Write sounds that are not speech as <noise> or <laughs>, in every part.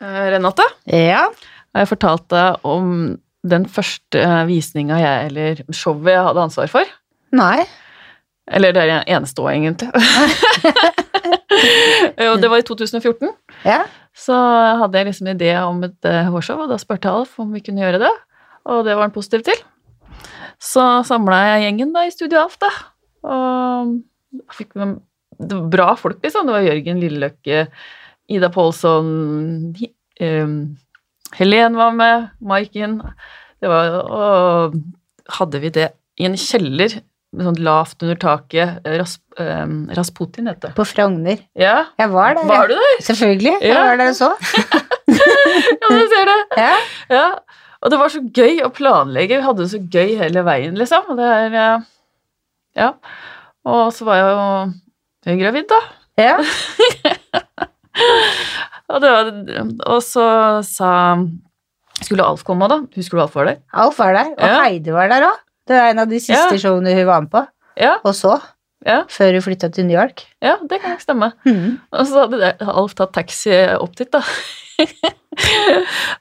Eh, Renate, Ja. har jeg fortalt deg om den første eh, visninga jeg, eller showet jeg hadde ansvar for? Nei. Eller det er òg, egentlig. <laughs> det var i 2014. Ja. Så hadde jeg liksom en idé om et eh, hårshow, og da spurte Alf om vi kunne gjøre det. Og det var han positiv til. Så samla jeg gjengen da i Studio Alf, da. Og fikk bra folk, liksom. Det var Jørgen Lilleløkke, Ida Pålsson, um, Helen var med, Maiken. Det var Og hadde vi det i en kjeller, sånn lavt under taket. Ras, um, Rasputin het det. På Frogner. Ja, Jeg var der. var du der? Selvfølgelig. Selvfølgelig. Jeg var der og så. <laughs> Ja, du ser det. Ja. Ja, og det var så gøy å planlegge. Vi hadde det så gøy hele veien, liksom. Og det er eh, Ja. Og så var jeg jo gravid, da. ja. <laughs> Og, det var, og så sa Skulle Alf komme, da? Husker du Alf var der? Alf var der, og Ja. Heidi var der òg. Det var en av de siste Ja. showene hun var med på. Ja, Og så, ja, før hun flytta til New York. ja det kan nok stemme. Mm. Og så hadde det- Alf tatt taxi opp dit, da. <laughs>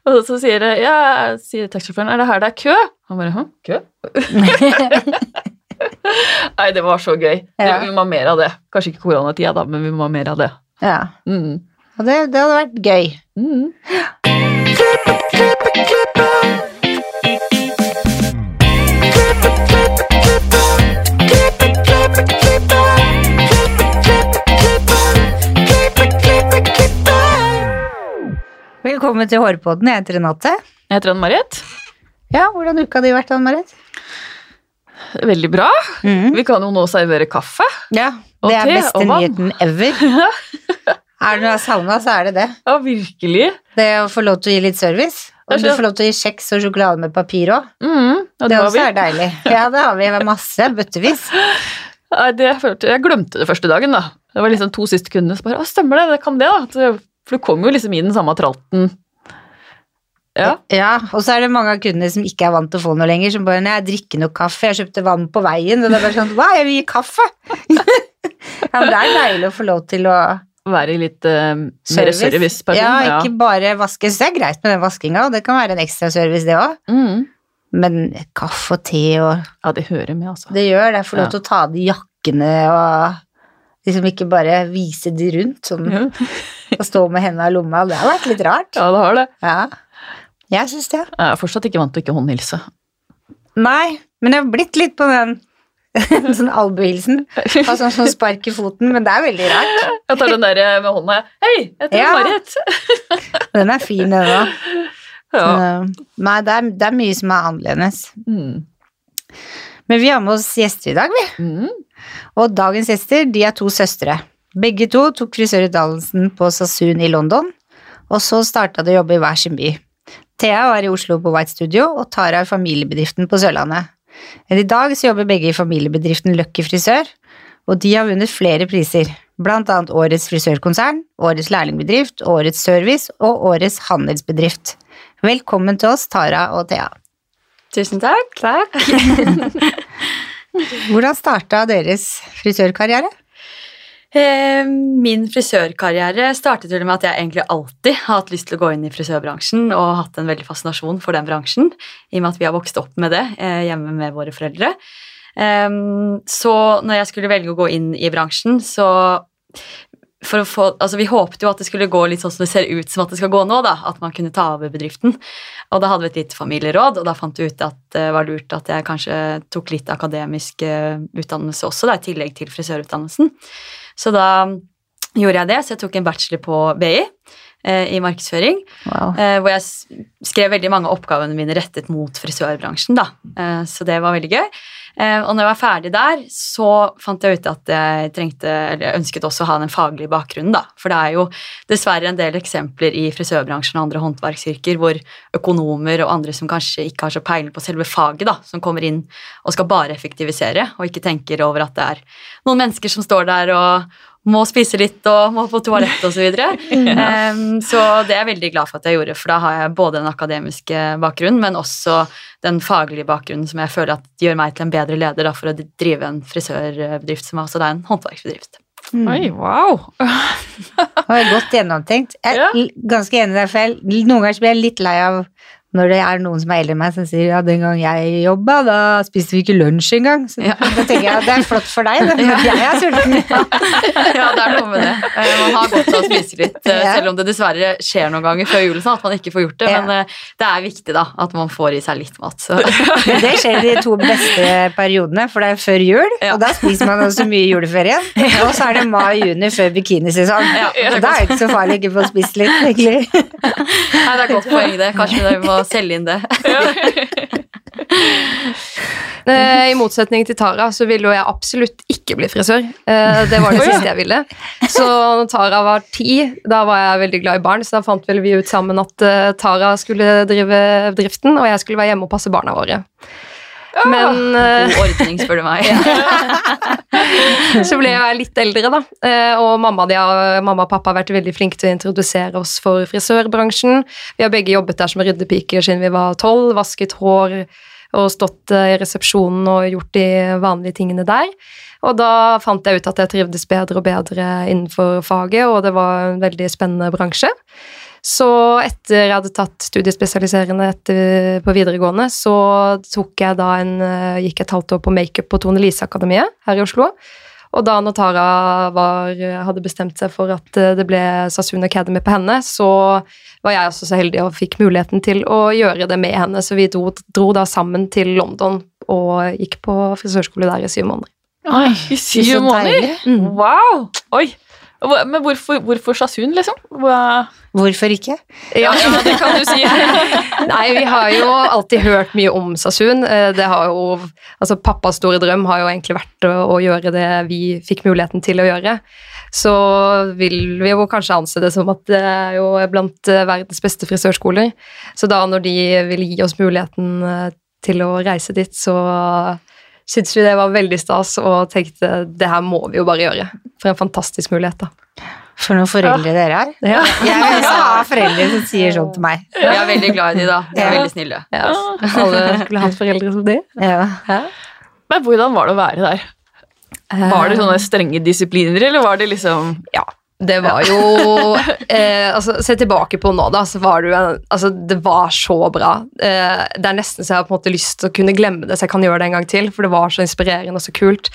og så sier jeg, ja, sier taxisjåføren, er det her det er kø? Han bare, hm, kø? <laughs> Nei, det var så gøy. Ja. Vi må ha mer av det. Kanskje ikke koronatida, da, men vi må ha mer av det. Ja. Mm. Og det, det hadde vært gøy. Mm. Velkommen til Hårpodden. Jeg heter Renate. Jeg heter Anne-Marit. Ja, hvordan uka di vært, Ann-Marit? Veldig bra. Mm. Vi kan jo nå servere kaffe. Ja, Og det er te beste nyheten ever. <laughs> Er det noe jeg savna, så er det det. Ja, virkelig. Det å få lov til å gi litt service. Og du får lov til å gi kjeks og sjokolade med papir òg. Mm, og Det også er deilig. Ja, det har vi. Masse. Bøttevis. Det følte, jeg glemte det første dagen, da. Det var liksom to siste kundene som bare Å, stemmer det, det kan det, da. For du kom jo liksom i den samme tralten. Ja. Ja, og så er det mange av kundene som ikke er vant til å få noe lenger, som bare 'Nei, jeg drikker noe kaffe, jeg kjøpte vann på veien', og det er bare sånn 'Hva, jeg vil gi kaffe'? <laughs> ja, men det er deilig å få lov til å Være litt uh, mer serviceperson. Ja, ikke bare vaske. Så det er greit med den vaskinga, og det kan være en ekstra service, det òg. Mm. Men kaffe og te og Ja, det hører med, altså. Det gjør det. Få lov Ja. til å ta av de jakkene og liksom ikke bare vise de rundt, sånn Ja, <laughs> og stå med hendene i lomma. Det har vært litt rart. ja det har det. Ja. Jeg syns det. Jeg er fortsatt ikke vant til å ikke håndhilse. Nei, men jeg har blitt litt på den <laughs> sånn albuehilsen. Sånn, som spark i foten, men det er veldig rart. Jeg tar den der med hånda. Hei, jeg heter Ja. Marit. <laughs> Den er fin, den òg. Ja. Nei, det er, det er mye som er annerledes. Mm. Men vi har med oss gjester i dag, vi. Mm. Og dagens gjester, de er to søstre. Begge to tok frisørutdannelsen på Sassoon i London, og så starta de å jobbe i hver sin by. Thea var i Oslo på White Studio, og Tara i familiebedriften på Sørlandet. Men i dag så jobber begge i familiebedriften Lucky Frisør, og de har vunnet flere priser, blant annet Årets frisørkonsern, Årets lærlingbedrift, Årets service og Årets handelsbedrift. Velkommen til oss, Tara og Thea. Tusen takk. takk. <laughs> Hvordan starta deres frisørkarriere? Eh, Min frisørkarriere startet med at jeg egentlig alltid har hatt lyst til å gå inn i frisørbransjen og hatt en veldig fascinasjon for den bransjen, i og med at vi har vokst opp med det eh, hjemme med våre foreldre. Eh, Så når jeg skulle velge å gå inn i bransjen, så for å få, altså Vi håpet jo at det skulle gå litt sånn som det ser ut som at det skal gå nå, da, at man kunne ta over bedriften. Og da hadde vi et lite familieråd, og da fant vi ut at det var lurt at jeg kanskje tok litt akademisk utdannelse også, da, i tillegg til frisørutdannelsen. Så da gjorde jeg det, så jeg tok en bachelor på BI eh, i markedsføring, Wow. eh, hvor jeg skrev veldig mange av oppgavene mine rettet mot frisørbransjen, da. Eh, så det var veldig gøy. Eh, og når jeg var ferdig der, så fant jeg ut at jeg trengte, eller jeg ønsket også å ha den faglige bakgrunnen, da. For det er jo dessverre en del eksempler i frisørbransjen og andre håndverksyrker hvor økonomer og andre som kanskje ikke har så peiling på selve faget, da, som kommer inn og skal bare effektivisere, og ikke tenker over at det er noen mennesker som står der og må spise litt og må på toalett osv. Så, videre. <laughs> um, så det er jeg veldig glad for at jeg gjorde, for da har jeg både den akademiske bakgrunnen, men også den faglige bakgrunnen som jeg føler at gjør meg til en bedre leder da, for å drive en frisørbedrift som også er en håndverksbedrift. Mm. Oi, wow. <laughs> Det var godt gjennomtenkt. Jeg er ja. ganske enig i deg, for noen ganger blir jeg litt lei av når det er noen som er eldre enn meg, som sier ja, den gang jeg jobba, da spiste vi ikke lunsj engang. Så Ja. da tenker jeg at det er flott for deg, men ja. jeg er sulten. <laughs> Ja, det er noe med det. Eh, Man har godt av å spise litt, eh, Ja. selv om det dessverre skjer noen ganger før julen sånn at man ikke får gjort det. Men eh, det er viktig da, at man får i seg litt mat. Så. <laughs> Det skjer i de to beste periodene, for det er før jul, og da spiser man også mye i juleferien. Og så er det mai-juni før bikinisesong. Ja, så da er det ikke så farlig ikke å få spist litt, egentlig. Nei, det er godt poeng det. Kanskje vi må selge inn det. <laughs> Eh, I motsetning til Tara så ville jo jeg absolutt ikke bli frisør. Eh, Det var det siste jeg ville. Så når Tara var ti, da var jeg veldig glad i barn, så da fant vel vi ut sammen at eh, Tara skulle drive driften, og jeg skulle være hjemme og passe barna våre. Men eh, God ordning, spør du meg. <laughs> så ble jeg litt eldre, da. Eh, Og mamma, de har, mamma og pappa har vært veldig flinke til å introdusere oss for frisørbransjen. Vi har begge jobbet der som ryddepiker siden vi var tolv, vasket hår og stått eh, i resepsjonen og gjort de vanlige tingene der. Og da fant jeg ut at jeg trivdes bedre og bedre innenfor faget, og det var en veldig spennende bransje. Så etter jeg hadde tatt studiespesialiserende etter, på videregående, så tok jeg da en, eh, gikk et halvt år på makeup på Tone Lise-akademiet her i Oslo. Og da når Tara var, hadde bestemt seg for at eh, det ble Sassoon Academy på henne, så var jeg også så heldig og fikk muligheten til å gjøre det med henne. Så vi dro, dro da sammen til London og gikk på frisørskole der i syv måneder. Oi, i syv måneder? Mm. Wow! Oi. Men hvorfor, hvorfor Sasun, liksom? Hva? Hvorfor ikke? Ja, ja, <laughs> det kan du si. <laughs> Nei, vi har jo alltid hørt mye om Sassoon. Eh, Det har jo, altså Pappas store drøm har jo egentlig vært å, å gjøre det vi fikk muligheten til å gjøre. Så vil vi jo kanskje anse det som at det er jo blant eh, verdens beste frisørskoler. Så da når de vil gi oss muligheten eh, til å reise dit, så syntes vi det var veldig stas og tenkte det her må vi jo bare gjøre. For en fantastisk mulighet, da. For noen foreldre dere er. Ja. Jeg vil også ha foreldre som sier sånn til meg. Vi er veldig glad i de da. De er Ja. veldig snille. Ja, alle skulle hatt foreldre som det. Ja. Men hvordan var det å være der? Var det sånne strenge disipliner, eller var det liksom Ja, det var jo eh, altså, Se tilbake på nå, da, så var det jo en, altså, Det var så bra. Eh, det er nesten så jeg har på en måte lyst til å kunne glemme det, så jeg kan gjøre det en gang til, for det var så inspirerende og så kult.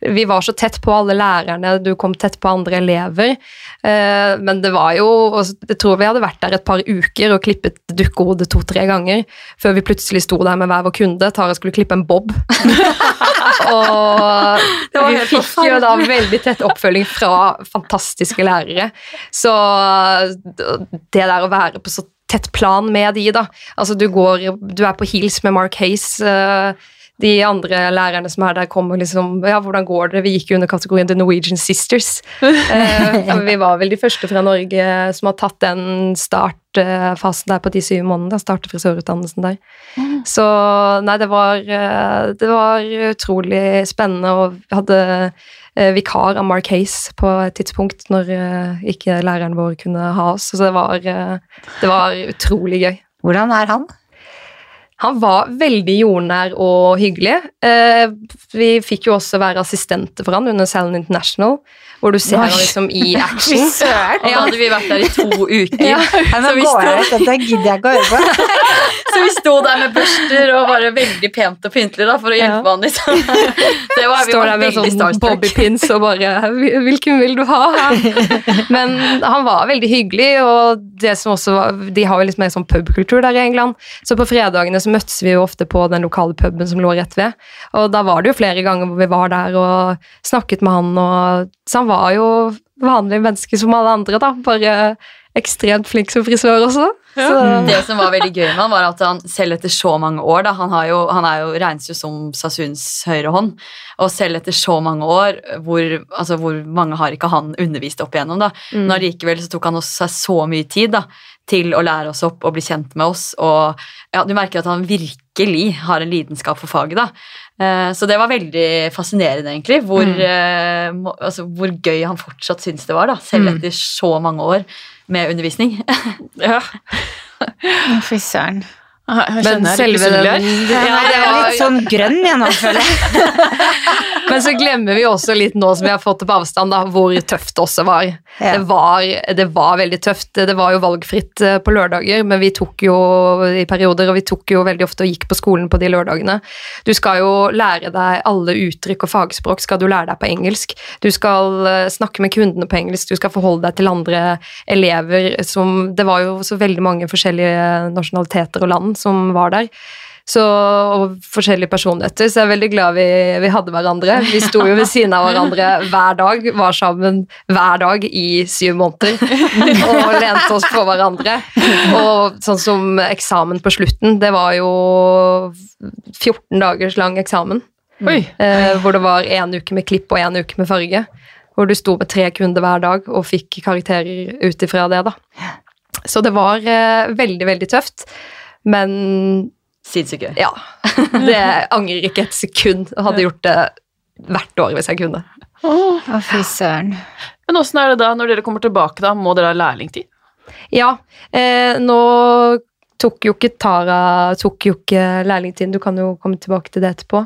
Vi var så tett på alle lærerne, du kom tett på andre elever. Eh, men det var jo Jeg tror vi hadde vært der et par uker og klippet dukkehodet to-tre ganger før vi plutselig sto der med hver vår kunde. Tara skulle klippe en bob. <laughs> og vi fikk jo da veldig tett oppfølging fra fantastiske lærere. Så det der å være på så tett plan med de, da Altså, du går Du er på heels med Mark Hayes. eh, de andre lærerne som er der, kommer liksom Ja, hvordan går det? Vi gikk jo under kategorien The Norwegian Sisters. <laughs> Eh, for vi var vel de første fra Norge som har tatt den startfasen der på de syv månedene. Starte frisørutdannelsen der. Så nei, det var, eh, det var utrolig spennende, og vi hadde eh, vikar av Mark Hace på et tidspunkt når eh, ikke læreren vår kunne ha oss. Så det var, eh, det var utrolig gøy. Hvordan er han? Han var veldig jordnær og hyggelig. Eh, vi fikk jo også være assistenter for han under Salon International, hvor du ser han liksom i <laughs> action. da hadde vi vært der i to <laughs> uker. Ja. Nei, men Så vi går jeg ut, dette gidder jeg ikke å høre på. <laughs> Så vi sto der med børster og bare veldig pent og pyntelig da, for å hjelpe Ja. han. Liksom. Det var, vi Står var der med sånn bobbypins og bare 'Hvilken vil du ha?' Men han var veldig hyggelig, og det som også var, de har jo litt mer sånn pubkultur der i England. Så på fredagene så møttes vi jo ofte på den lokale puben som lå rett ved. Og da var det jo flere ganger hvor vi var der og snakket med han, og, så han var jo vanlig menneske som alle andre, da. Bare ekstremt flink som frisør også. Så, Det som var veldig gøy med han, var at han selv etter så mange år da, Han, har jo, han er jo, regnes jo som Sasuns høyre hånd. Og selv etter så mange år, hvor, altså, hvor mange har ikke han undervist opp igjennom? da, Mm. Men allikevel så tok han også seg så mye tid da, til å lære oss opp og bli kjent med oss. Og ja, du merker at han virkelig har en lidenskap for faget. da. Eh, Så det var veldig fascinerende, egentlig, hvor, Mm. eh, må- altså, hvor gøy han fortsatt syns det var, da, selv Mm. etter så mange år med undervisning. <laughs> Ja. <laughs> Fy søren. Jeg Men selve den. Ja, det er litt sånn grønn igjen nå, føler jeg. <laughs> Men så glemmer vi også litt nå som vi har fått det på avstand, da, hvor tøft det også var. Ja. Det var. Det var veldig tøft. Det var jo valgfritt eh, på lørdager, men vi tok jo i perioder, og vi tok jo veldig ofte og gikk på skolen på de lørdagene. Du skal jo lære deg alle uttrykk og fagspråk skal du lære deg på engelsk. Du skal eh, snakke med kundene på engelsk, du skal forholde deg til andre elever som Det var jo så veldig mange forskjellige nasjonaliteter og land som var der. Så, og forskjellige personligheter, så jeg er veldig glad vi, vi hadde hverandre. Vi sto jo ved siden av hverandre hver dag, var sammen hver dag i syv måneder. Og lente oss på hverandre. Og sånn som eksamen på slutten, det var jo 14 dagers lang eksamen. Oi. Eh, hvor det var én uke med klipp og én uke med farge. Hvor du sto med tre kunder hver dag og fikk karakterer ut ifra det. da. Så det var eh, veldig, veldig tøft. Men Sinnssykt gøy. ja, <laughs> det angrer ikke et sekund. Jeg hadde gjort det hvert år hvis jeg kunne. Å, fy søren. Men åssen er det da når dere kommer tilbake, da? Må dere ha lærlingtid? Ja, eh, nå tok jo ikke Tara tok jo ikke lærlingtiden, du kan jo komme tilbake til det etterpå.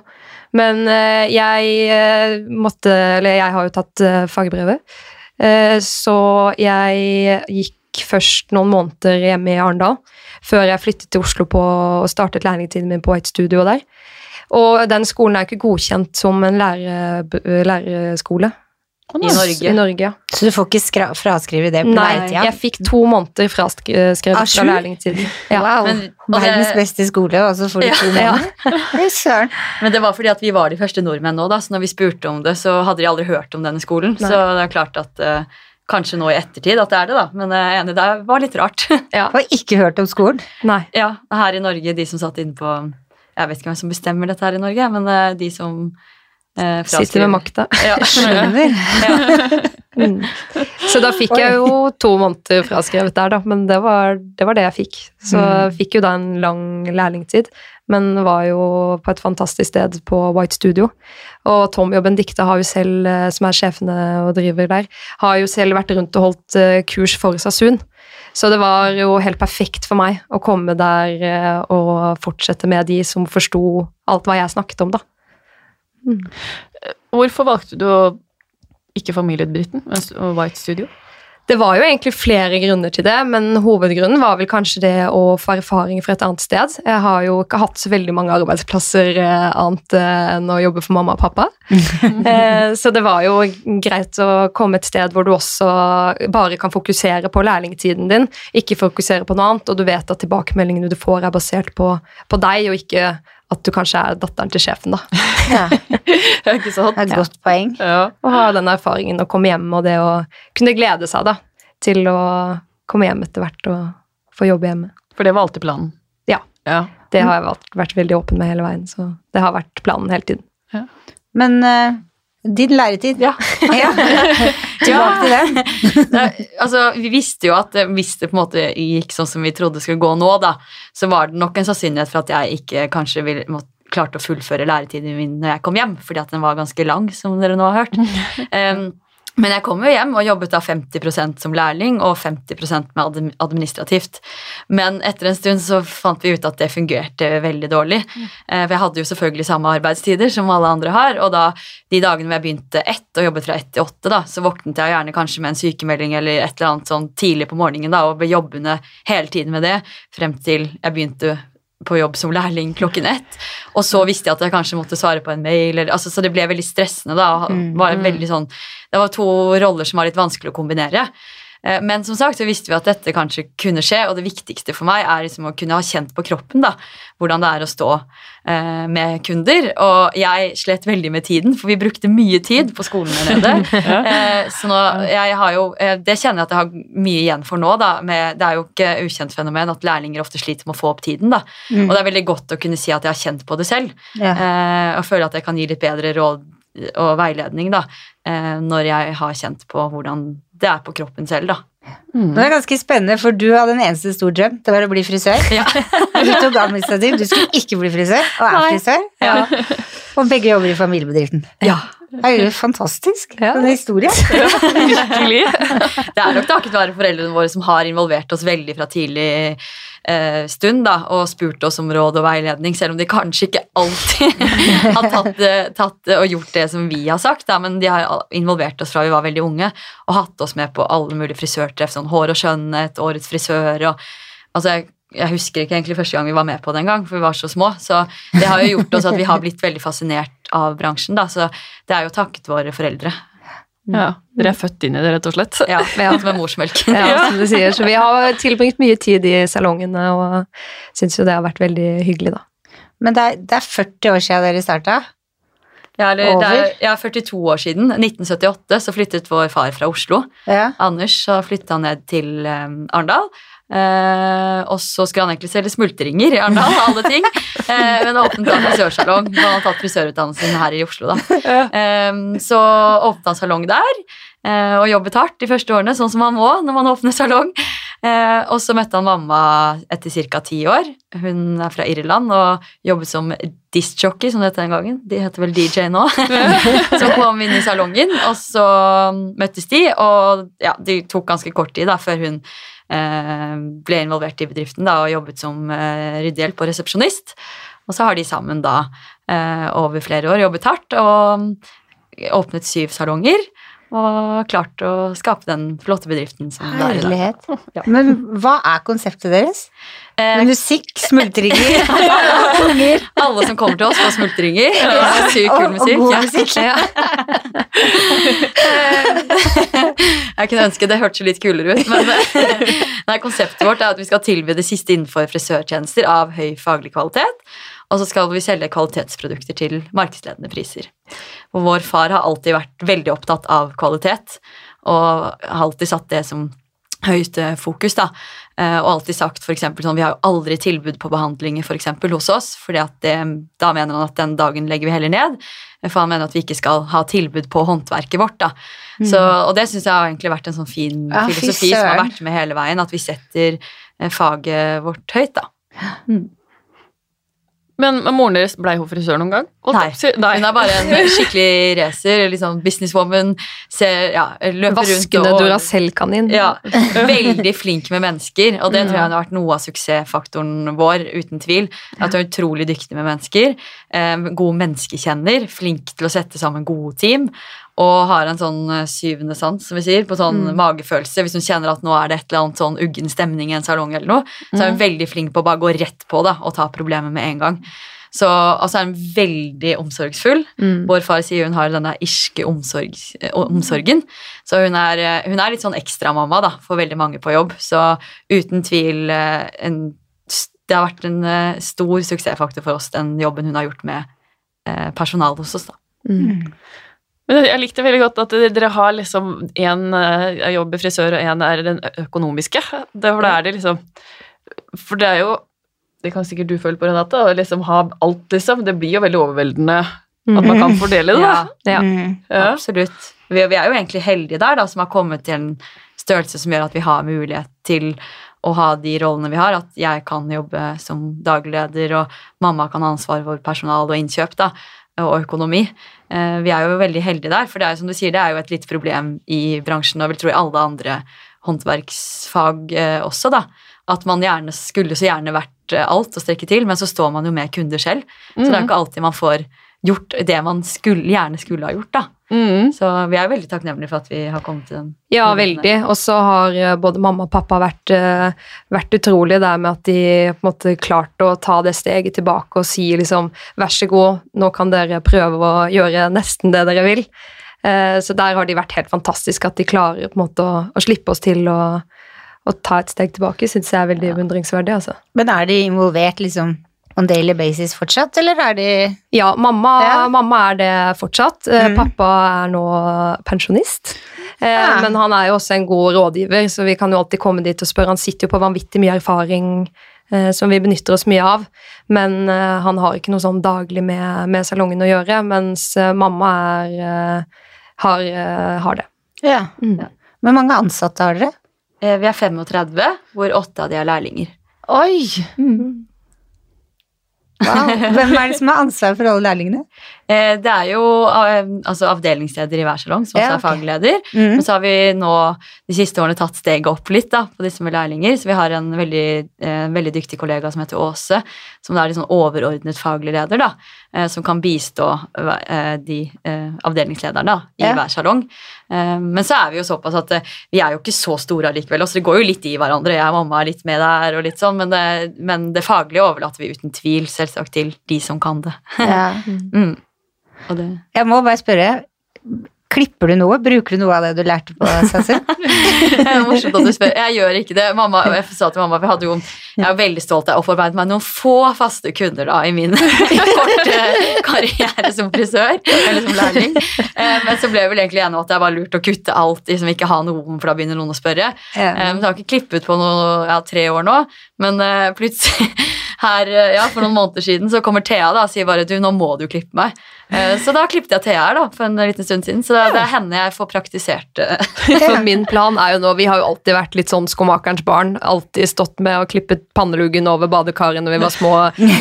Men eh, jeg eh, måtte Eller jeg har jo tatt eh, fagbrevet, eh, så jeg gikk først noen måneder hjemme i Arendal før jeg flyttet til Oslo på, og startet lærlingtiden min på et Studio der. Og den skolen er ikke godkjent som en lære, lærerskole I Norge. i Norge. ja. Så du får ikke skra fraskrive det på Nei, leitida? jeg fikk to måneder fraskrevet Ah, fra lærlingtiden. Ja. Wow. Men- og det- Verdens beste skole, og så får du Ja. to <laughs> Ja. måneder? Men det var fordi at vi var de første nordmenn nå, da, så når vi spurte om det, så hadde de aldri hørt om denne skolen. Nei. Så det er klart at eh, kanskje nå i ettertid at det er det, da. Men jeg er enig, det var litt rart. <laughs> Ja. har ikke hørt om skolen. Nei. ja, her i Norge, de som satt inne på Jeg vet ikke hvem som bestemmer dette her i Norge, men eh, de som eh, Sitter med makta. <laughs> Ja. Skjønner. <laughs> Mm. Så da fikk jeg jo to måneder fraskrevet der, da. Men det var det, var det jeg fikk. Så jeg fikk jo da en lang lærlingtid, men var jo på et fantastisk sted på White Studio. Og Tommy og Benedicte har jo selv, eh, som er sjefene og driver der, har jo selv vært rundt og holdt eh, kurs for Sasun. Så det var jo helt perfekt for meg å komme der eh, og fortsette med de som forsto alt hva jeg snakket om, da. Hvorfor valgte du å ikke s- og White Studio? Det var jo egentlig flere grunner til det, men hovedgrunnen var vel kanskje det å få erfaring fra et annet sted. Jeg har jo ikke hatt så veldig mange arbeidsplasser eh, annet eh, enn å jobbe for mamma og pappa. <laughs> Eh, så det var jo greit å komme et sted hvor du også bare kan fokusere på lærlingtiden din, ikke fokusere på noe annet, og du vet at tilbakemeldingene du får er basert på, på deg, og ikke at du kanskje er datteren til sjefen, da. Ja, det <laughs> Det er ikke sant? er et godt poeng. Ja. Å ha den erfaringen å komme hjem, og det å kunne glede seg da, til å komme hjem etter hvert og få jobbe hjemme. For det var alltid planen? Ja. ja. Det har jeg vært, vært veldig åpen med hele veien, så det har vært planen hele tiden. Men uh, din læretid Ja. <laughs> <laughs> <laughs> Ja. <laughs> Nei, altså, vi visste jo at eh, hvis det på en måte gikk sånn som vi trodde det skulle gå nå, da, så var det nok en sannsynlighet for at jeg ikke kanskje vil, måtte, klarte å fullføre læretiden min når jeg kom hjem, fordi at den var ganske lang, som dere nå har hørt. <laughs> Em, men jeg kom jo hjem og jobbet da 50% som lærling og 50% med administrativt. Men etter en stund så fant vi ut at det fungerte veldig dårlig. Eh, For jeg hadde jo selvfølgelig samme arbeidstider som alle andre har, og da de dagene hvor jeg begynte ett og jobbet fra ett til åtte, da, så våknet jeg gjerne kanskje med en sykemelding eller et eller annet sånn tidlig på morgenen da, og ble jobbende hele tiden med det frem til jeg begynte på jobb som lærling klokken ett. Og så visste jeg at jeg kanskje måtte svare på en mail, eller, altså, så det ble veldig stressende. da, Mm. var veldig sånn, Det var to roller som var litt vanskelig å kombinere. Eh, Men som sagt så visste vi at dette kanskje kunne skje, og det viktigste for meg er liksom å kunne ha kjent på kroppen da, hvordan det er å stå eh, med kunder. Og jeg slet veldig med tiden, for vi brukte mye tid på skolen der nede. <laughs> ja. så nå, jeg har jo, eh, det kjenner jeg at jeg har mye igjen for nå. Da, med, det er jo ikke ukjent fenomen at lærlinger ofte sliter med å få opp tiden. Da. Mm. Og det er veldig godt å kunne si at jeg har kjent på det selv, Ja. eh, og føle at jeg kan gi litt bedre råd og veiledning da, eh, når jeg har kjent på hvordan det er på kroppen selv. da. Mm. Det er ganske spennende, for du hadde en eneste stor drøm. Det var å bli frisør. Ja. <laughs> Du tok administrativ, du skulle ikke bli frisør, og er Nei. frisør. Ja. Og begge jobber i familiebedriften. Ja. Det er jo fantastisk. Ja. denne historien. <laughs> Virkelig. Det er nok takket være foreldrene våre som har involvert oss veldig fra tidlig eh, stund da, og spurt oss om råd og veiledning, selv om de kanskje ikke alltid <laughs> har tatt, eh, tatt eh, og gjort det som vi har sagt. Da, men de har involvert oss fra vi var veldig unge og hatt oss med på alle mulige frisørtreff, sånn Hår og skjønnhet, Årets frisør og altså, jeg, jeg husker ikke egentlig første gang vi var med på det engang, for vi var så små. Så det har jo gjort oss at vi har blitt veldig fascinert av bransjen, da. Så det er jo takket våre foreldre. Ja, dere er født inn i det, rett og slett. Ja, vi har hatt med morsmelken. <laughs> Ja, som du sier. Så vi har tilbringt mye tid i salongene og syns jo det har vært veldig hyggelig, da. Men det er, det er 40 år siden dere starta. Ja, eller, det er, ja, 42 år siden, 1978, så flyttet vår far fra Oslo. Ja. Anders så flyttet han ned til eh, Arendal. Eh, og så skulle han egentlig selge smultringer i Arendal, alle ting. Eh, men åpnet da frisørsalong. Han hadde tatt frisørutdannelsen her i Oslo. da. Eh, så åpnet han salong der, eh, og jobbet hardt de første årene, sånn som han må når man åpner salong. Eh, og så møtte han mamma etter ca. ti år. Hun er fra Irland og jobbet som discjockey, som det het den gangen. De heter vel DJ nå. <laughs> så kom inn i salongen, og så møttes de, og ja, det tok ganske kort tid da, før hun ble involvert i bedriften da, og jobbet som eh, ryddehjelp og resepsjonist. Og så har de sammen da eh, over flere år jobbet hardt og åpnet syv salonger. Og klart å skape den flotte bedriften som det er i dag. Ja. Men hva er konseptet deres? Eh, Musikk, smultringer, <laughs> unger alle som kommer til oss, får smultringer. Ja. Sykt kul og, og musikk. god ja. musikk. <laughs> <laughs> Jeg kunne ønske det hørtes litt kulere ut, men nei, konseptet vårt er at vi skal tilby det siste innenfor frisørtjenester av høy faglig kvalitet, og så skal vi selge kvalitetsprodukter til markedsledende priser. Og vår far har alltid vært veldig opptatt av kvalitet, og har alltid satt det som høyt eh, fokus, da. Eh, Og alltid sagt for eksempel sånn, vi har jo aldri tilbud på behandlinger for eksempel hos oss, fordi da mener han at den dagen legger vi heller ned. For han mener at vi ikke skal ha tilbud på håndverket vårt, da. Så, og det syns jeg har egentlig vært en sånn fin Ja, filosofi som har vært med hele veien, at vi setter eh, faget vårt høyt, da. Men, men moren deres, blei hun frisør noen gang? Nei. Nei. Hun er bare en <laughs> skikkelig racer, liksom businesswoman, ser, ja, løper rundt Vaskende og Duracell-kanin. Ja, veldig flink med mennesker, og det tror jeg har vært noe av suksessfaktoren vår, uten tvil. At hun er utrolig dyktig med mennesker, eh, god menneskekjenner, flink til å sette sammen gode team, og har en sånn eh, syvende sans, som vi sier, på sånn magefølelse. Hvis hun kjenner at nå er det et eller annet sånn uggen stemning i en salong eller noe, så er hun veldig flink på å bare gå rett på det og ta problemet med en gang. Så altså er hun veldig omsorgsfull. Mm. Vår far sier hun har denne irske omsorg, eh, omsorgen. Så hun er, eh, hun er litt sånn ekstramamma da, for veldig mange på jobb. Så uten tvil en, Det har vært en stor suksessfaktor for oss, den jobben hun har gjort med personalet personal hos oss. da. Mm. Men jeg likte veldig godt at dere har liksom én jobb i frisør, og én er den økonomiske. Det, for da er det liksom For det er jo Det kan sikkert du føle på, Renate, å liksom ha alt, liksom. Det blir jo veldig overveldende at man kan fordele det, da. Ja. ja. Ja. Absolutt. Vi, vi er jo egentlig heldige der, da, som har kommet til en størrelse som gjør at vi har mulighet til å ha de rollene vi har. At jeg kan jobbe som dagleder, og mamma kan ha ansvar for personal og innkjøp da, og økonomi. Eh, Vi er jo veldig heldige der, for det er jo som du sier, det er jo et lite problem i bransjen, og vil tro i alle andre håndverksfag eh, også, da. At man gjerne skulle så gjerne vært eh, alt og strekke til, men så står man jo med kunder selv. Så det er jo ikke alltid man får gjort det man skulle, gjerne skulle ha gjort, da. Mm. Så vi er veldig takknemlige for at vi har kommet til den. Ja, veldig. Og så har eh, både mamma og pappa vært, eh, vært utrolig der med at de på en måte klarte å ta det steget tilbake og si liksom vær så god, nå kan dere prøve å gjøre nesten det dere vil. Eh, Så der har de vært helt fantastiske, at de klarer på en måte å, å slippe oss til å, å ta et steg tilbake, syns jeg er veldig beundringsverdig. altså. Men er de involvert liksom on daily basis fortsatt, eller er de Ja, mamma, Ja. mamma er det fortsatt. Mhm. Pappa er nå pensjonist. Eh, Ja. Men han er jo også en god rådgiver, så vi kan jo alltid komme dit og spørre. Han sitter jo på vanvittig mye erfaring eh, som vi benytter oss mye av. Men han har ikke noe sånn daglig med, med salongen å gjøre, mens mamma er, har, har det. Ja. Mm. Hvor mange ansatte har dere? Eh, Vi er 35, hvor åtte av de er lærlinger. Oi! Wow. Hvem er det som har ansvar for alle lærlingene? Eh, det er jo eh, altså avdelingsleder i hver salong, som også Ja, er fagleder. Mm. Men så har vi nå de siste årene tatt steget opp litt da, på disse med lærlinger. Så vi har en veldig, eh, veldig dyktig kollega som heter Åse, som er litt sånn overordnet faglig leder, da, som kan bistå de avdelingslederne da, i Ja. hver salong. Eh, men så er vi jo såpass at vi er jo ikke så store allikevel. Så det går jo litt i hverandre. Jeg og mamma er litt med der, og litt sånn, men det, men det faglige overlater vi uten tvil selvsagt til de som kan det. Ja. <laughs> Mm. Det Jeg må bare spørre, klipper du noe? Bruker du noe av det du lærte på <laughs> er morsomt at du spør. Jeg gjør ikke det. Mamma, jeg sa til mamma, jeg, jo, jeg er veldig stolt av å forarbeidet meg noen få faste kunder da, i min <laughs> korte karriere som frisør, eller som lærling. Eh, Men så ble jeg vel egentlig enig om at det var lurt å kutte alt, liksom ikke ha noen, for da begynner noen å spørre. Eh, Men jeg har ikke klippet på noe, ja, tre år nå, men eh, plutselig her, eh, ja, for noen måneder siden så kommer Thea da, og sier bare du, nå må du klippe meg. Eh, Så da klippet jeg Thea her da, for en liten stund siden, så det er henne jeg får praktisert eh, <laughs> For min plan er jo nå Vi har jo alltid vært litt sånn skomakerens barn. Alltid stått med og klippet panneluggen over badekaret når vi var små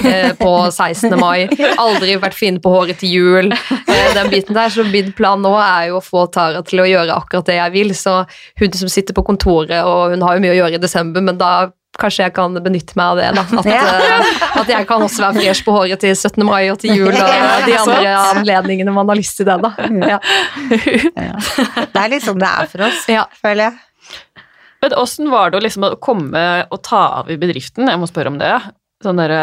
eh, på 16. mai. Aldri vært fine på håret til jul. Eh, den biten der, Så min plan nå er jo å få Tara til å gjøre akkurat det jeg vil. Så hun som sitter på kontoret, og hun har jo mye å gjøre i desember, men da Kanskje jeg kan benytte meg av det. Da. <laughs> At, Ja. eh, at jeg kan også være fresh på håret til 17. mai og til jul og <laughs> de andre anledningene man har lyst til det. da. Ja. Det er litt sånn det er for oss, Ja. føler jeg. Men åssen var det å liksom å komme og ta av i bedriften? Jeg må spørre om det. Sånn der,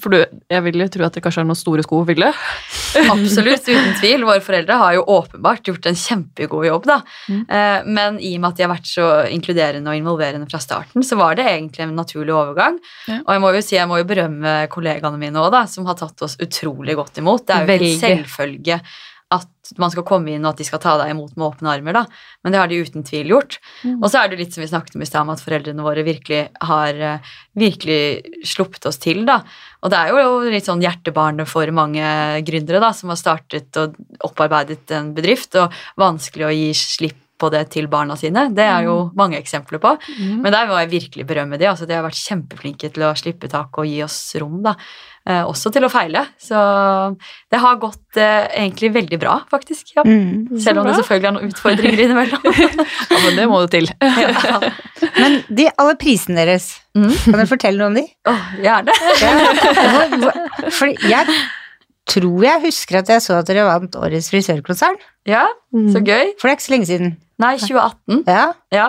For du, jeg vil jo tro at det kanskje er noen store sko å fylle? <laughs> Absolutt, uten tvil. Våre foreldre har jo åpenbart gjort en kjempegod jobb, da. Mm. Men i og med at de har vært så inkluderende og involverende fra starten, så var det egentlig en naturlig overgang. Ja. Og jeg må jo si, jeg må jo berømme kollegaene mine òg, da, som har tatt oss utrolig godt imot. Det er jo ikke en selvfølge at man skal komme inn og at de skal ta deg imot med åpne armer, da. Men det har de uten tvil gjort. Og så er det litt som vi snakket om i stad, om at foreldrene våre virkelig har eh, virkelig sluppet oss til, da. Og det er jo litt sånn hjertebarnet for mange gründere da, som har startet og opparbeidet en bedrift, og vanskelig å gi slipp på det til barna sine. Det er jo mange eksempler på. Men der må jeg virkelig berømme de. altså De har vært kjempeflinke til å slippe tak og gi oss rom. da. Eh, også til å feile. Så det har gått eh, egentlig veldig bra, faktisk. ja. Mm. Selv om det selvfølgelig er noen utfordringer innimellom. <laughs> Ja, men det må du til. <laughs> ja. Men de, alle prisene deres, Mm. kan du fortelle noe om de? Oh, gjerne. For jeg tror jeg husker at jeg så at dere vant Årets frisørkonsern. Ja, så gøy. For det er ikke så lenge siden. Nei, 2018. Ja. Ja.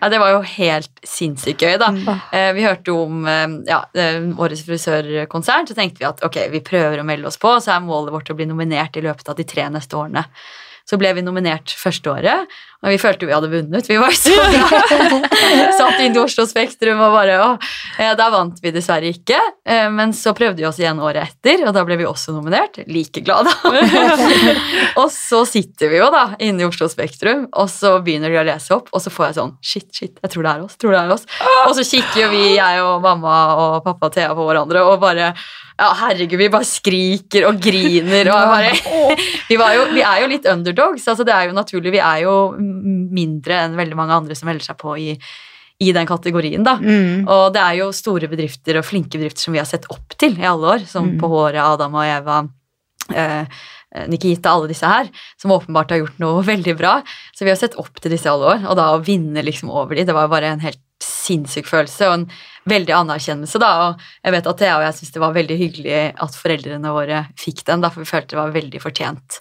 Ja, det var jo helt sinnssykt gøy, da. Mm. Eh, vi hørte om eh, ja, eh, Årets frisørkonsern, så tenkte vi at ok, vi prøver å melde oss på, så er målet vårt å bli nominert i løpet av de tre neste årene. Så ble vi nominert første året, og vi følte vi hadde vunnet. Vi var så bra. <laughs> Satt inn i Oslo Spektrum og bare å, Da vant vi dessverre ikke, eh, men så prøvde vi oss igjen året etter, og da ble vi også nominert. Like glad, da. <laughs> og så sitter vi jo da inne i Oslo Spektrum, og så begynner de å lese opp, og så får jeg sånn Shit, shit, jeg tror det er oss. tror det er oss. Og så kikker jo vi, jeg og mamma og pappa og Thea på hverandre og bare ja, herregud, vi bare skriker og griner og bare <laughs> vi, var jo, vi er jo litt underdogs. altså Det er jo naturlig. Vi er jo mindre enn veldig mange andre som melder seg på i, i den kategorien. da. Mm. Og det er jo store bedrifter og flinke bedrifter som vi har sett opp til i alle år, som Mm. på håret, Adam og Eva. Eh, Nikita, alle disse her, som åpenbart har gjort noe <laughs> veldig bra. Så vi har sett opp til disse i alle år, og da å vinne liksom over de, det var jo bare en helt sinnssyk følelse og en veldig anerkjennelse. da, og Jeg vet at Thea og jeg syntes det var veldig hyggelig at foreldrene våre fikk den, derfor vi følte det var veldig fortjent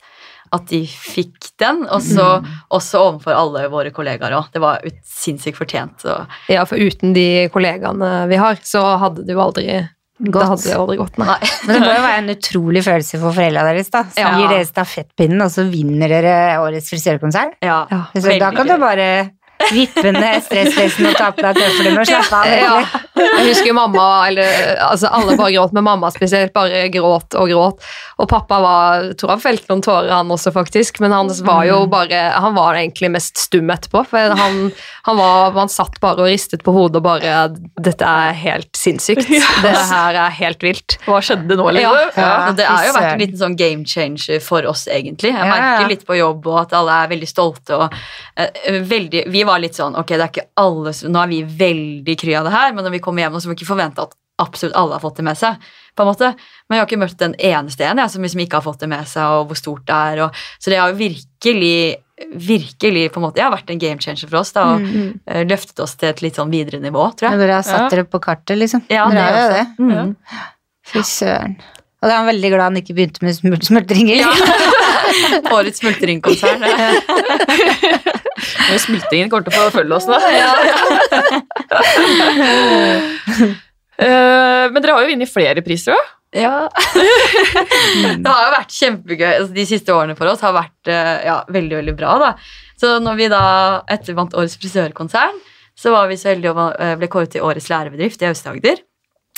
at de fikk den, og så også overfor alle våre kollegaer òg. Det var ut- sinnssykt fortjent. Så. Ja, for uten de kollegaene vi har, så hadde det jo aldri Godt. Det hadde jo aldri gått, nei. Nei. Men det må jo være en utrolig følelse for foreldra deres, da. Som Ja. gir dere stafettpinnen, og så vinner dere Årets frisørkonsert. Ja, Ja, Så da kan du bare vippe stressfesten og ta på deg tøflene og slappe av. Ja. Jeg husker mamma, eller altså alle bare gråt, men mamma spesielt bare gråt og gråt. Og pappa var, tror han felte noen tårer han også faktisk, men han var jo bare, han var egentlig mest stum etterpå, for han, han var, han satt bare og ristet på hodet og bare, dette er helt sinnssykt, det her er helt vilt. Hva skjedde nå, liksom? Ja. Det har jo vært en liten sånn game changer for oss, egentlig. Jeg merker litt på jobb, og at alle er veldig stolte. og uh, veldig, Vi var litt sånn Ok, det er ikke alle Nå er vi veldig kry av det her, men når vi kommer hjem, så må vi ikke forvente at absolutt alle har fått det med seg. på en måte. Men jeg har ikke møtt den eneste en jeg, som liksom ikke har fått det med seg, og hvor stort det er. Og, så det har jo virkelig virkelig på en måte, har vært en game changer for oss. da, og Mm. eh, løftet oss til et litt sånn videre nivå, tror jeg. Ja. Dere har satt dere på kartet, liksom. Ja, dere har jo det. Mm. Fy søren. Og da er han veldig glad han ikke begynte med smul smultringer. Ja. <laughs> Årets smultringkonsern. <laughs> Smultringen kommer til å følge oss nå. <laughs> Eh, Men dere har jo vunnet flere priser òg. Ja. det har jo vært kjempegøy. Altså, de siste årene for oss har vært eh, ja, veldig veldig bra. da. Så når vi da etter vant Årets frisørkonsern, så var vi så heldige og eh, ble kåret til Årets lærebedrift i Aust-Agder.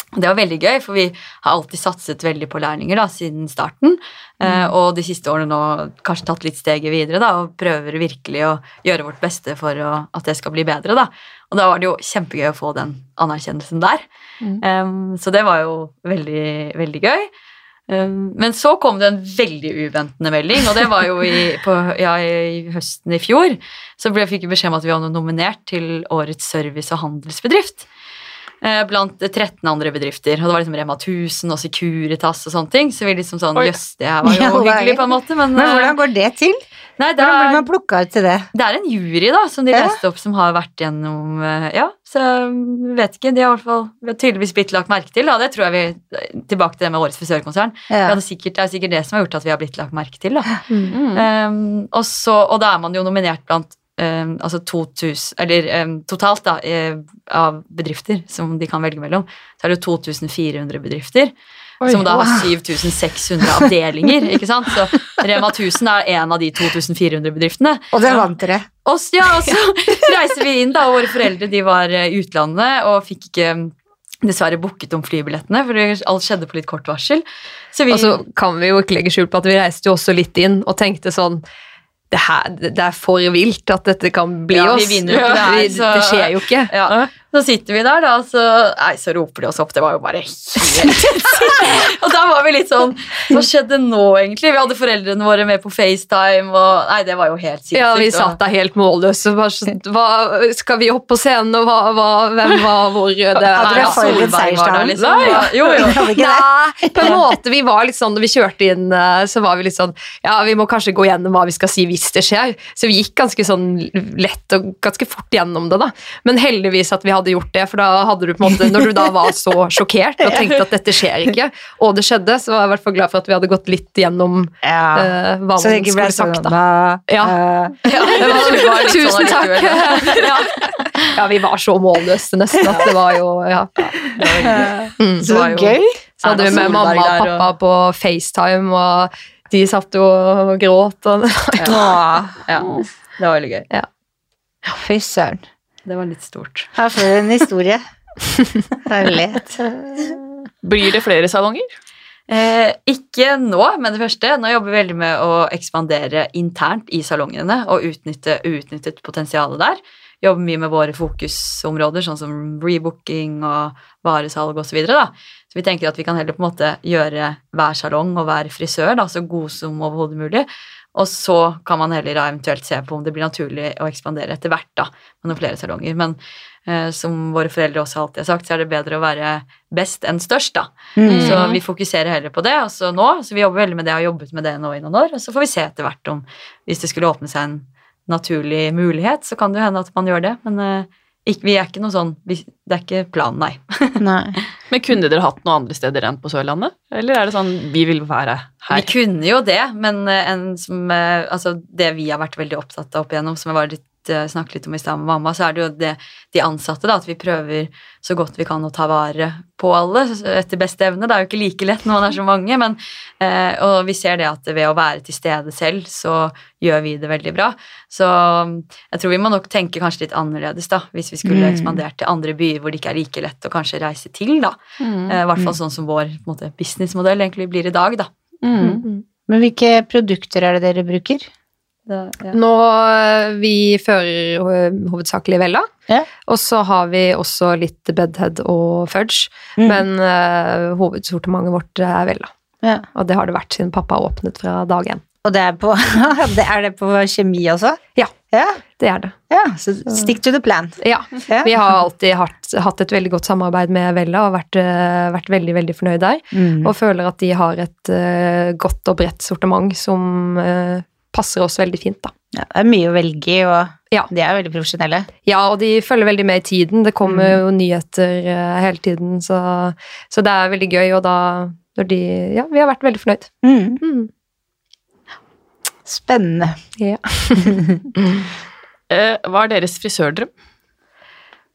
Det var veldig gøy, for vi har alltid satset veldig på lærlinger da, siden starten. Eh, og de siste årene nå kanskje tatt litt steget videre da, og prøver virkelig å gjøre vårt beste for å, at det skal bli bedre. da. Og da var det jo kjempegøy å få den anerkjennelsen der. Um, så det var jo veldig, veldig gøy. Um, men så kom det en veldig uventende melding, og det var jo i, <laughs> på, ja, i høsten i fjor. Så ble, fikk vi beskjed om at vi var nominert til Årets service- og handelsbedrift. Eh, Blant 13 andre bedrifter. Og det var liksom Rema 1000 og Securitas og sånne ting. Så vi liksom sånn Jøss, det her var jo <laughs> Ja, er hyggelig, på en måte. Men, Men eh, hvordan går det til? nei, det Hvordan blir er, man plukka ut til det? det er en jury da, som de Ja. leste opp, som har vært gjennom eh, Ja, så jeg vet ikke. De har i hvert fall tydeligvis blitt lagt merke til. Da. Det tror jeg vi Tilbake til det med årets frisørkonsern. Ja. Det, det er sikkert det som har gjort at vi har blitt lagt merke til. Da. Mm. Um, og, så, og da er man jo nominert blant altså 2000, eller um, totalt da, eh, av bedrifter som de kan velge mellom, så er det 2400 bedrifter. Oi, som da har 7600 avdelinger. ikke sant? Så Rema 1000 er en av de 2400 bedriftene. Og det vant dere. Og, ja, og så <laughs> reiser vi inn, da, og våre foreldre de var eh, i utlandet og fikk ikke mm, dessverre booket om flybillettene, for alt skjedde på litt kort varsel. Så vi, Og så kan vi jo ikke legge skjul på at vi reiste jo også litt inn og tenkte sånn det, her, det er for vilt at dette kan bli Ja, vi vinner jo ikke det her, så- det skjer jo ikke. ja, så sitter vi der, da, og så, nei, så roper de oss opp. Det var jo bare helt <laughs> Og da var vi litt sånn Hva skjedde nå, egentlig? Vi hadde foreldrene våre med på FaceTime, og Nei, det var jo helt sinnssykt. Ja, vi satt der helt målløse. Sånn, hva, skal vi opp på scenen, og hva, hva, hvem var hvor? Det, Hadde dere forberedt seierstalen? liksom. Nei. Ja, Jo, jo. <laughs> Nei, på en måte. Vi var litt sånn, når vi kjørte inn, eh, så var vi litt sånn Ja, vi må kanskje gå gjennom hva vi skal si hvis det skjer. Så vi gikk ganske sånn lett og ganske fort gjennom det, da. Men heldigvis at vi hadde gjort det, for da hadde du på en måte Når du da var så <laughs> sjokkert og tenkte at dette skjer ikke, og det skjedde, så var jeg i hvert fall glad for at vi hadde gått litt gjennom Ja. uh, hva Så man skulle sagt, da. Ja. Uh, Ja, Det var, <laughs> det var Tusen sånn takk. <laughs> ja. ja, vi var så målløse nesten at det var jo Ja. Mm. Så var jo- gøy. Så hadde vi med mamma og pappa på FaceTime, og de satt jo og gråt. Og Ja, det var veldig gøy. Fy søren. Det var litt stort. Her får du en historie. Herlighet. Blir det flere salonger? Eh, ikke nå, men det første. Nå jobber vi veldig med å ekspandere internt i salongene og utnytte uutnyttet potensialet der. Jobber mye med våre fokusområder, sånn som rebooking og varesalg osv. Så, videre, så vi tenker at vi kan heller på en måte gjøre hver salong og hver frisør da, så god som overhodet mulig. Og så kan man heller da eventuelt se på om det blir naturlig å ekspandere etter hvert da, med noen flere salonger. Men eh, som våre foreldre også alltid har sagt, så er det bedre å være best enn størst, da. Mm. Så vi fokuserer heller på det. Og så nå, så vi jobber veldig med det, har jobbet med det nå i noen år. Og så får vi se etter hvert om hvis det skulle åpne seg en naturlig mulighet, så kan det jo hende at man gjør det. Men eh, vi er ikke noe sånn Det er ikke planen, nei. Nei. Men kunne dere hatt noe andre steder enn på Sørlandet? Eller er det sånn vi vil være her? Vi kunne jo det, men eh, en som, eh, altså det vi har vært veldig opptatt av opp igjennom, som jeg var litt, snakket litt om i stad med mamma, så er det jo det, de ansatte, da, at vi prøver så godt vi kan å ta vare på alle etter beste evne. Det er jo ikke like lett når man er så mange, men eh, Og vi ser det at ved å være til stede selv, så gjør vi det veldig bra. Så mm, jeg tror vi må nok tenke kanskje litt annerledes, da, hvis vi skulle Mm. ekspandert til andre byer hvor det ikke er like lett å kanskje reise til, da. Mm. Eh, I hvert fall sånn som vår måte, businessmodell egentlig blir i dag, da. Mm. Men hvilke produkter er det dere bruker? Det, ja. Nå eh, Vi fører eh, hovedsakelig Vella. Ja. Og så har vi også litt Bedhead og Fudge. Mm. Men uh, hovedsortimentet vårt er Vella. Ja. Og det har det vært siden pappa åpnet fra dag én. Og det er på, <laughs> det er det på kjemi også? Ja. Ja, Det er det. ja så stick to the plan. Ja. Vi har alltid hatt, hatt et veldig godt samarbeid med Vella og vært, vært veldig veldig fornøyd der. Mm. Og føler at de har et uh, godt og bredt sortiment som eh, passer oss veldig fint. da. Ja, det er mye å velge i, og Ja. de er veldig profesjonelle. Ja, og de følger veldig med i tiden. Det kommer jo nyheter eh, hele tiden, så, så det er veldig gøy. Og da når de Ja, vi har vært veldig fornøyd. Mm. Mm. Spennende. Ja. <laughs> Eh, Hva er deres frisørdrøm?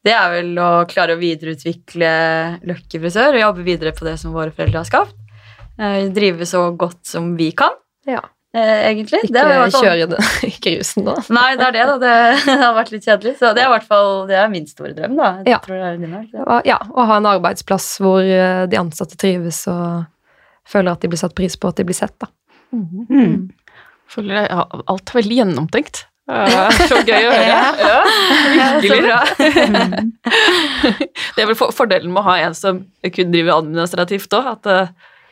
Det er vel å klare å videreutvikle Løkke frisør og jobbe videre på det som våre foreldre har skapt. Eh, drive så godt som vi kan, ja. Eh, egentlig. Ikke Det er fall- kjøre det, <laughs> ikke rusen da. Nei, det er det, da. <laughs> Det har vært litt kjedelig. Så det er i hvert fall det er min store drøm, da. Ja. Og- Ja, å ha en arbeidsplass hvor eh, de ansatte trives og føler at de blir satt pris på, at de blir sett. da. Mm. Føler jeg, alt er veldig gjennomtenkt. Eh, Så gøy å høre. <laughs> Ja, virkelig. bra. Det er vel fordelen med å ha en som kun driver administrativt òg, at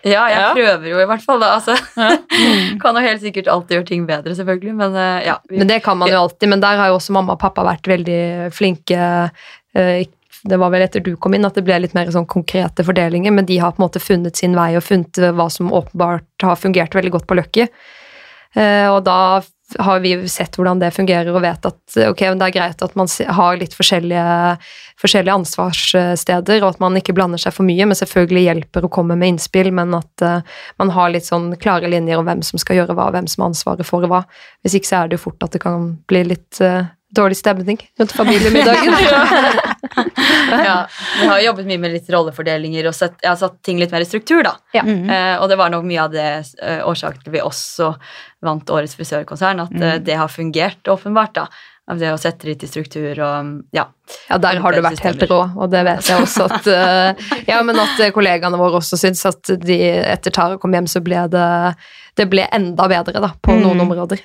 Ja, jeg Ja. prøver jo i hvert fall, da. Altså. Ja. <laughs> Kan jo helt sikkert alltid gjøre ting bedre, selvfølgelig, men eh, ja. Vi, Men det kan man jo alltid, men der har jo også mamma og pappa vært veldig flinke. eh, Det var vel etter du kom inn at det ble litt mer sånn konkrete fordelinger, men de har på en måte funnet sin vei og funnet hva som åpenbart har fungert veldig godt på Løkki. Eh, Og da har vi sett hvordan det fungerer og vet at okay, det er greit at man har litt forskjellige, forskjellige ansvarssteder, og at man ikke blander seg for mye, men selvfølgelig hjelper å komme med innspill, men at uh, man har litt sånn klare linjer om hvem som skal gjøre hva, hvem som har ansvaret for hva. Hvis ikke så er det jo fort at det kan bli litt eh, dårlig stemning rundt familiemiddagen. <laughs> <laughs> ja, vi har jobbet mye med litt rollefordelinger og sett, jeg har satt ting litt mer i struktur, da. Ja. Mm. Eh, og det var nok mye av det eh, årsaken til vi også vant Årets frisørkonsern, at eh, Mm. det har fungert, åpenbart. da. Av det å sette det litt i struktur og ja. Ja, der har du vært helt rå, og det vet jeg også at Ja, men at kollegaene våre også syns at de etter Tara kom hjem, så ble det det ble enda bedre, da, på Mm. noen områder.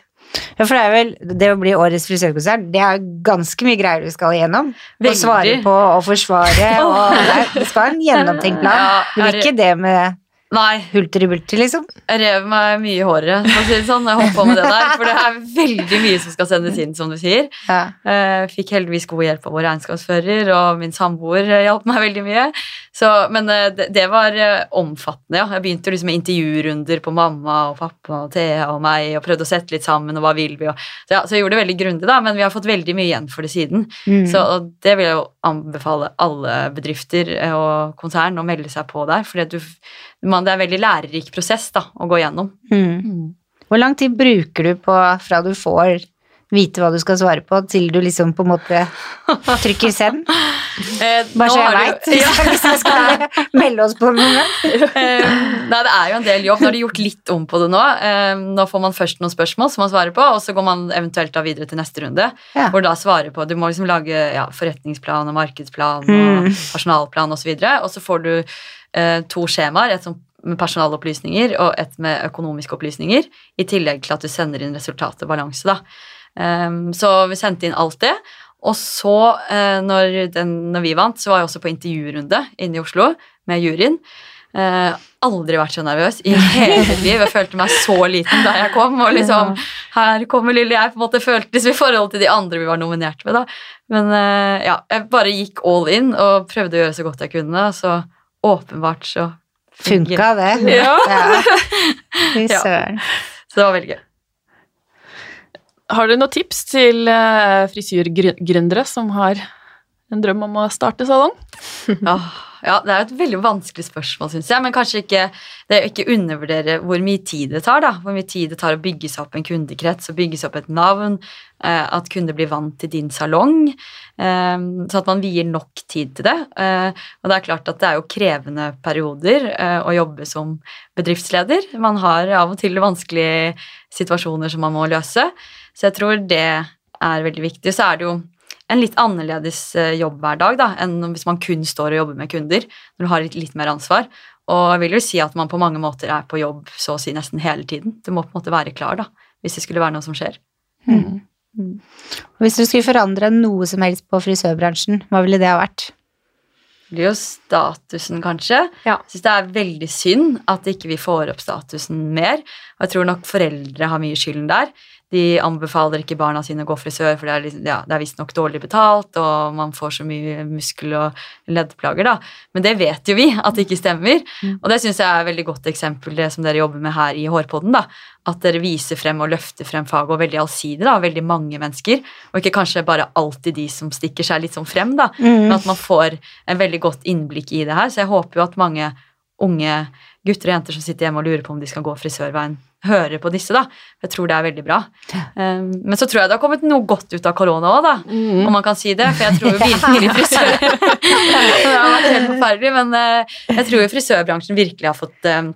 Ja, for det er vel det å bli årets frisørkonsert, det er ganske mye greier du skal igjennom. Å svare på og forsvare, og det, skal en <laughs> gjennomtenkt plan. Du vil ikke det med Nei, hulter-bulter, liksom. jeg rev meg mye i håret, for å si det sånn. Jeg holdt på med det der, <laughs> for det er veldig mye som skal sendes inn, som du sier. Ja. Eh, Fikk heldigvis god hjelp av vår regnskapsfører, og min samboer eh, hjalp meg veldig mye. Så, men eh, det, det var omfattende, ja. Jeg begynte liksom med intervjurunder på mamma og pappa og Thea og meg, og prøvde å sette litt sammen, og hva vil vi, og så, ja, så jeg gjorde det veldig grundig, da, men vi har fått veldig mye igjen for det siden. Mm. Så det vil jeg jo anbefale alle bedrifter og konsern å melde seg på der, for du, man, det er en veldig lærerik prosess da, å gå gjennom. Mm. Hvor lang tid bruker du på fra du får vite hva du skal svare på, til du liksom på en måte trykker send? <laughs> Eh, Bare så jeg veit, <laughs> <laughs> Ja. hvis vi skal melde oss på noe. Eh, Nei, det er jo en del jobb. Nå har de gjort litt om på det nå. Eh, Nå får man først noen spørsmål som man svarer på, og så går man eventuelt da videre til neste runde. Ja. Hvor da svarer på Du må liksom lage ja, forretningsplan og markedsplan Mm. og personalplan osv. Og, så videre, og så får du eh, to skjemaer. Et som med personalopplysninger og et med økonomiske opplysninger. I tillegg til at du sender inn resultat og balanse. da. Um, så vi sendte inn alt det. Og så, uh, når, den, når vi vant, så var jeg også på intervjurunde inne i Oslo med juryen. Uh, aldri vært så nervøs i hele mitt liv. Jeg følte meg så liten da jeg kom. Og liksom, her kommer lille jeg, på en måte føltes i forhold til de andre vi var nominert med. da. Men uh, ja, jeg bare gikk all in og prøvde å gjøre så godt jeg kunne. Så åpenbart så Funka det? Ja. <laughs> Fy Ja. søren. Så det var veldig gøy. Har du noen tips til uh, frisyrgründere som har en drøm om å starte salong? Ja, <laughs> ja, det er et veldig vanskelig spørsmål, syns jeg. Men kanskje ikke, det er ikke undervurdere hvor mye tid det tar. da, Hvor mye tid det tar å bygge seg opp en kundekrets og bygge seg opp et navn. eh, At kunder blir vant til din salong. eh, Så at man vier nok tid til det. eh, Og det er klart at det er jo krevende perioder å jobbe som bedriftsleder. Man har av og til vanskelige situasjoner som man må løse. Så jeg tror det er veldig viktig. Så er det jo en litt annerledes eh, jobbhverdag da, enn hvis man kun står og jobber med kunder, når du har litt, litt mer ansvar. Og jeg vil jo si at man på mange måter er på jobb så å si nesten hele tiden. Du må på en måte være klar da, hvis det skulle være noe som skjer. Mm. Hvis du skulle forandre noe som helst på frisørbransjen, hva ville det ha vært? Det blir jo statusen, kanskje. Ja. Jeg syns det er veldig synd at ikke vi får opp statusen mer. Og jeg tror nok foreldre har mye skylden der. De anbefaler ikke barna sine å gå frisør, for det er, liksom- ja, det er visstnok dårlig betalt, og man får så mye muskel- og leddplager, da. Men det vet jo vi at det ikke stemmer. Mm. Og det syns jeg er et veldig godt eksempel, det som dere jobber med her i Hårpodden. da. At dere viser frem og løfter frem faget, og veldig allsidig, da, veldig mange mennesker. Og ikke kanskje bare alltid de som stikker seg litt sånn frem, da. Men Mm. at man får en veldig godt innblikk i det her. Så jeg håper jo at mange unge gutter og jenter som sitter hjemme og lurer på om de skal gå frisørveien, hører på disse, da. Jeg tror det er veldig bra. Um, men så tror jeg det har kommet noe godt ut av korona òg, da. Om man kan si det. For jeg tror jo <laughs> virkelig frisør <laughs> Det har vært helt forferdelig, men eh, jeg tror jo frisørbransjen virkelig har fått eh,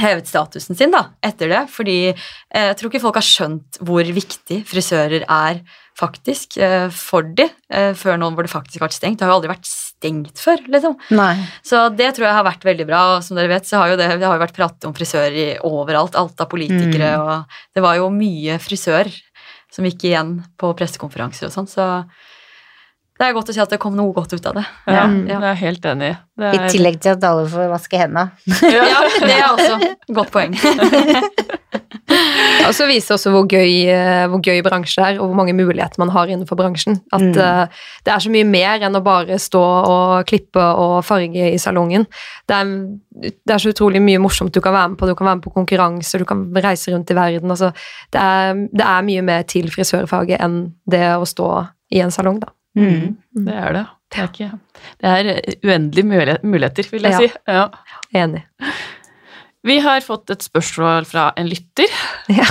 hevet statusen sin da, etter det. Fordi eh, jeg tror ikke folk har skjønt hvor viktig frisører er faktisk eh, for de, eh, før nå hvor det faktisk har vært stengt. Det har jo aldri vært stengt før, liksom. Nei. Så det tror jeg har vært veldig bra. og Som dere vet, så har jo det, det har jo vært pratet om frisører i overalt. Alt av politikere, og det var jo mye frisør som gikk igjen på pressekonferanser og sånn, så det er godt å si at det kom noe godt ut av det. Ja, Ja. jeg er helt enig. Det I er, tillegg til at alle får vaske hendene. <laughs> Ja, det er også et godt poeng. <laughs> <laughs> Og så viser også hvor gøy, eh, hvor gøy bransje er, og hvor mange muligheter man har innenfor bransjen. At Mm. uh, det er så mye mer enn å bare stå og klippe og farge i salongen. Det er, det er så utrolig mye morsomt du kan være med på. Du kan være med på konkurranser, du kan reise rundt i verden. Altså, det, er, det er mye mer til frisørfaget enn det å stå i en salong, da. Mm. det er det. Det er, ikke, det er uendelige muligheter, vil jeg Ja. si. Ja. Enig. Vi har fått et spørsmål fra en lytter.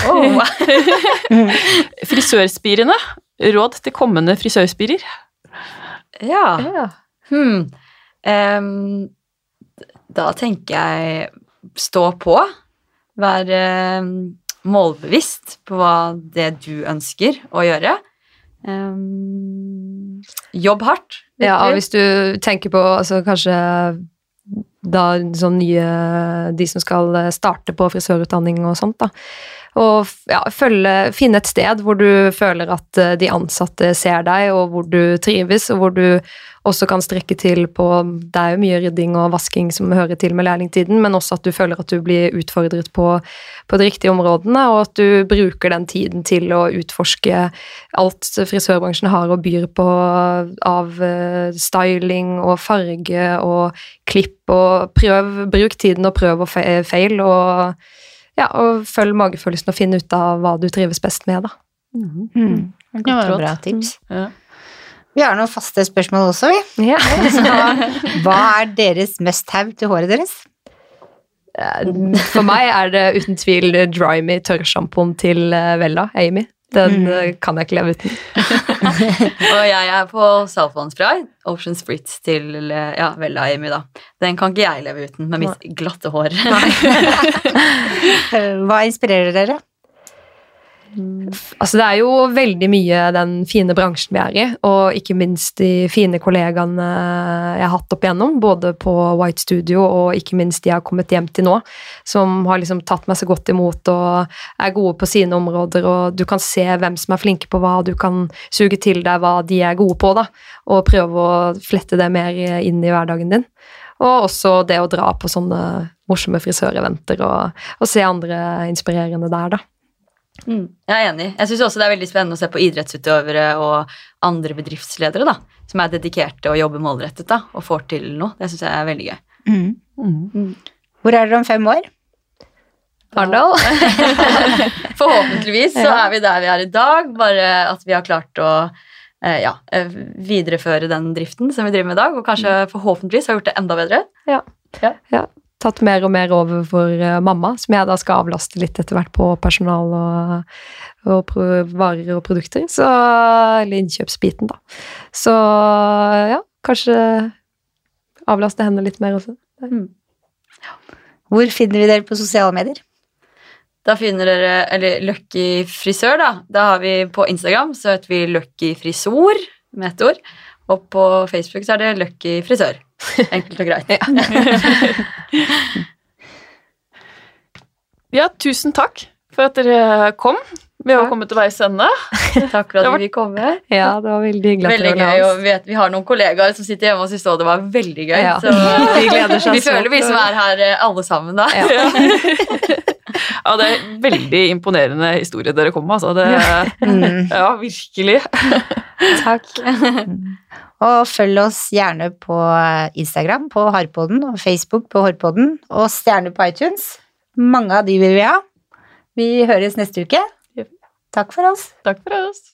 Oh, <laughs> Frisørspirene. Råd til kommende frisørspirer. ja. Ja. Hmm. Um, da tenker jeg stå på. Være em, målbevisst på hva det du ønsker å gjøre. Um, jobb hardt. Ja, og hvis du tenker på altså, kanskje da sånn nye De som skal starte på frisørutdanning og sånt, da. Og ja, følge, finne et sted hvor du føler at eh, de ansatte ser deg, og hvor du trives, og hvor du også kan strekke til på Det er jo mye rydding og vasking som hører til med lærlingtiden, men også at du føler at du blir utfordret på, på de riktige områdene, og at du bruker den tiden til å utforske alt frisørbransjen har og byr på av eh, styling og farge og klipp, og prøv, bruk tiden og prøv og feil, og, ja, og følg magefølelsen og finn ut av hva du trives best med, da. Mm. Det var bra tips. Ja. Vi har noen faste spørsmål også, vi. Ja. <laughs> Hva er deres must have til håret deres? For meg er det uten tvil Dry Me tørrsjampoen til eh, Vella, Amy. Den Mm. eh, kan jeg ikke leve uten. <laughs> <laughs> Og jeg er på Saltvann Spray, Ocean Spritz til ja, Vella Amy, da. Den kan ikke jeg leve uten med mitt glatte hår. <laughs> <laughs> Hva inspirerer dere? Altså, det er jo veldig mye den fine bransjen vi er i, og ikke minst de fine kollegaene jeg har hatt opp igjennom, både på White Studio og ikke minst de jeg har kommet hjem til nå, som har liksom tatt meg så godt imot og er gode på sine områder, og du kan se hvem som er flinke på hva, du kan suge til deg hva de er gode på, da, og prøve å flette det mer inn i hverdagen din. Og også det å dra på sånne morsomme frisøreventer og, og se andre inspirerende der, da. Mm, jeg er enig. Jeg syns også det er veldig spennende å se på idrettsutøvere og andre bedriftsledere da, som er dedikerte og jobber målrettet da, og får til noe. Det syns jeg er veldig gøy. Mm. Hvor er dere om fem år? Arendal. <laughs> Forhåpentligvis så er vi der vi er i dag, bare at vi har klart å eh, ja, eh, videreføre den driften som vi driver med i dag, og kanskje forhåpentligvis har gjort det enda bedre. Tatt mer og mer over for eh, mamma, som jeg da skal avlaste litt etter hvert på personal og, og varer og produkter. Så, eller innkjøpsbiten, da. Så ja, kanskje avlaste henne litt mer også. Hvor finner vi dere på sosiale medier? Da finner dere, eller Lucky frisør, da. Da har vi på Instagram så heter vi Lucky frisor med ett ord. Og på Facebook så er det Lucky frisør. <laughs> Enkelt og greit. <laughs> Ja, tusen takk for at dere kom. Vi har kommet til veis ende. <laughs> Takk for at vi fikk komme. Ja, det var veldig hyggelig Veldig gøy, og vi, vet, vi har noen kollegaer som sitter hjemme og syns det var veldig gøy. Ja. Så Vi gleder seg vi føler vi som er her eh, alle sammen da. Ja. Ja, det er veldig imponerende historie dere kom med, altså. Det, ja, virkelig. Takk. Og følg oss gjerne på Instagram på Harpodden og Facebook på Hårpodden, og stjerner på iTunes. Mange av de vil vi ha. Vi høres neste uke. Takk for oss. Takk for oss.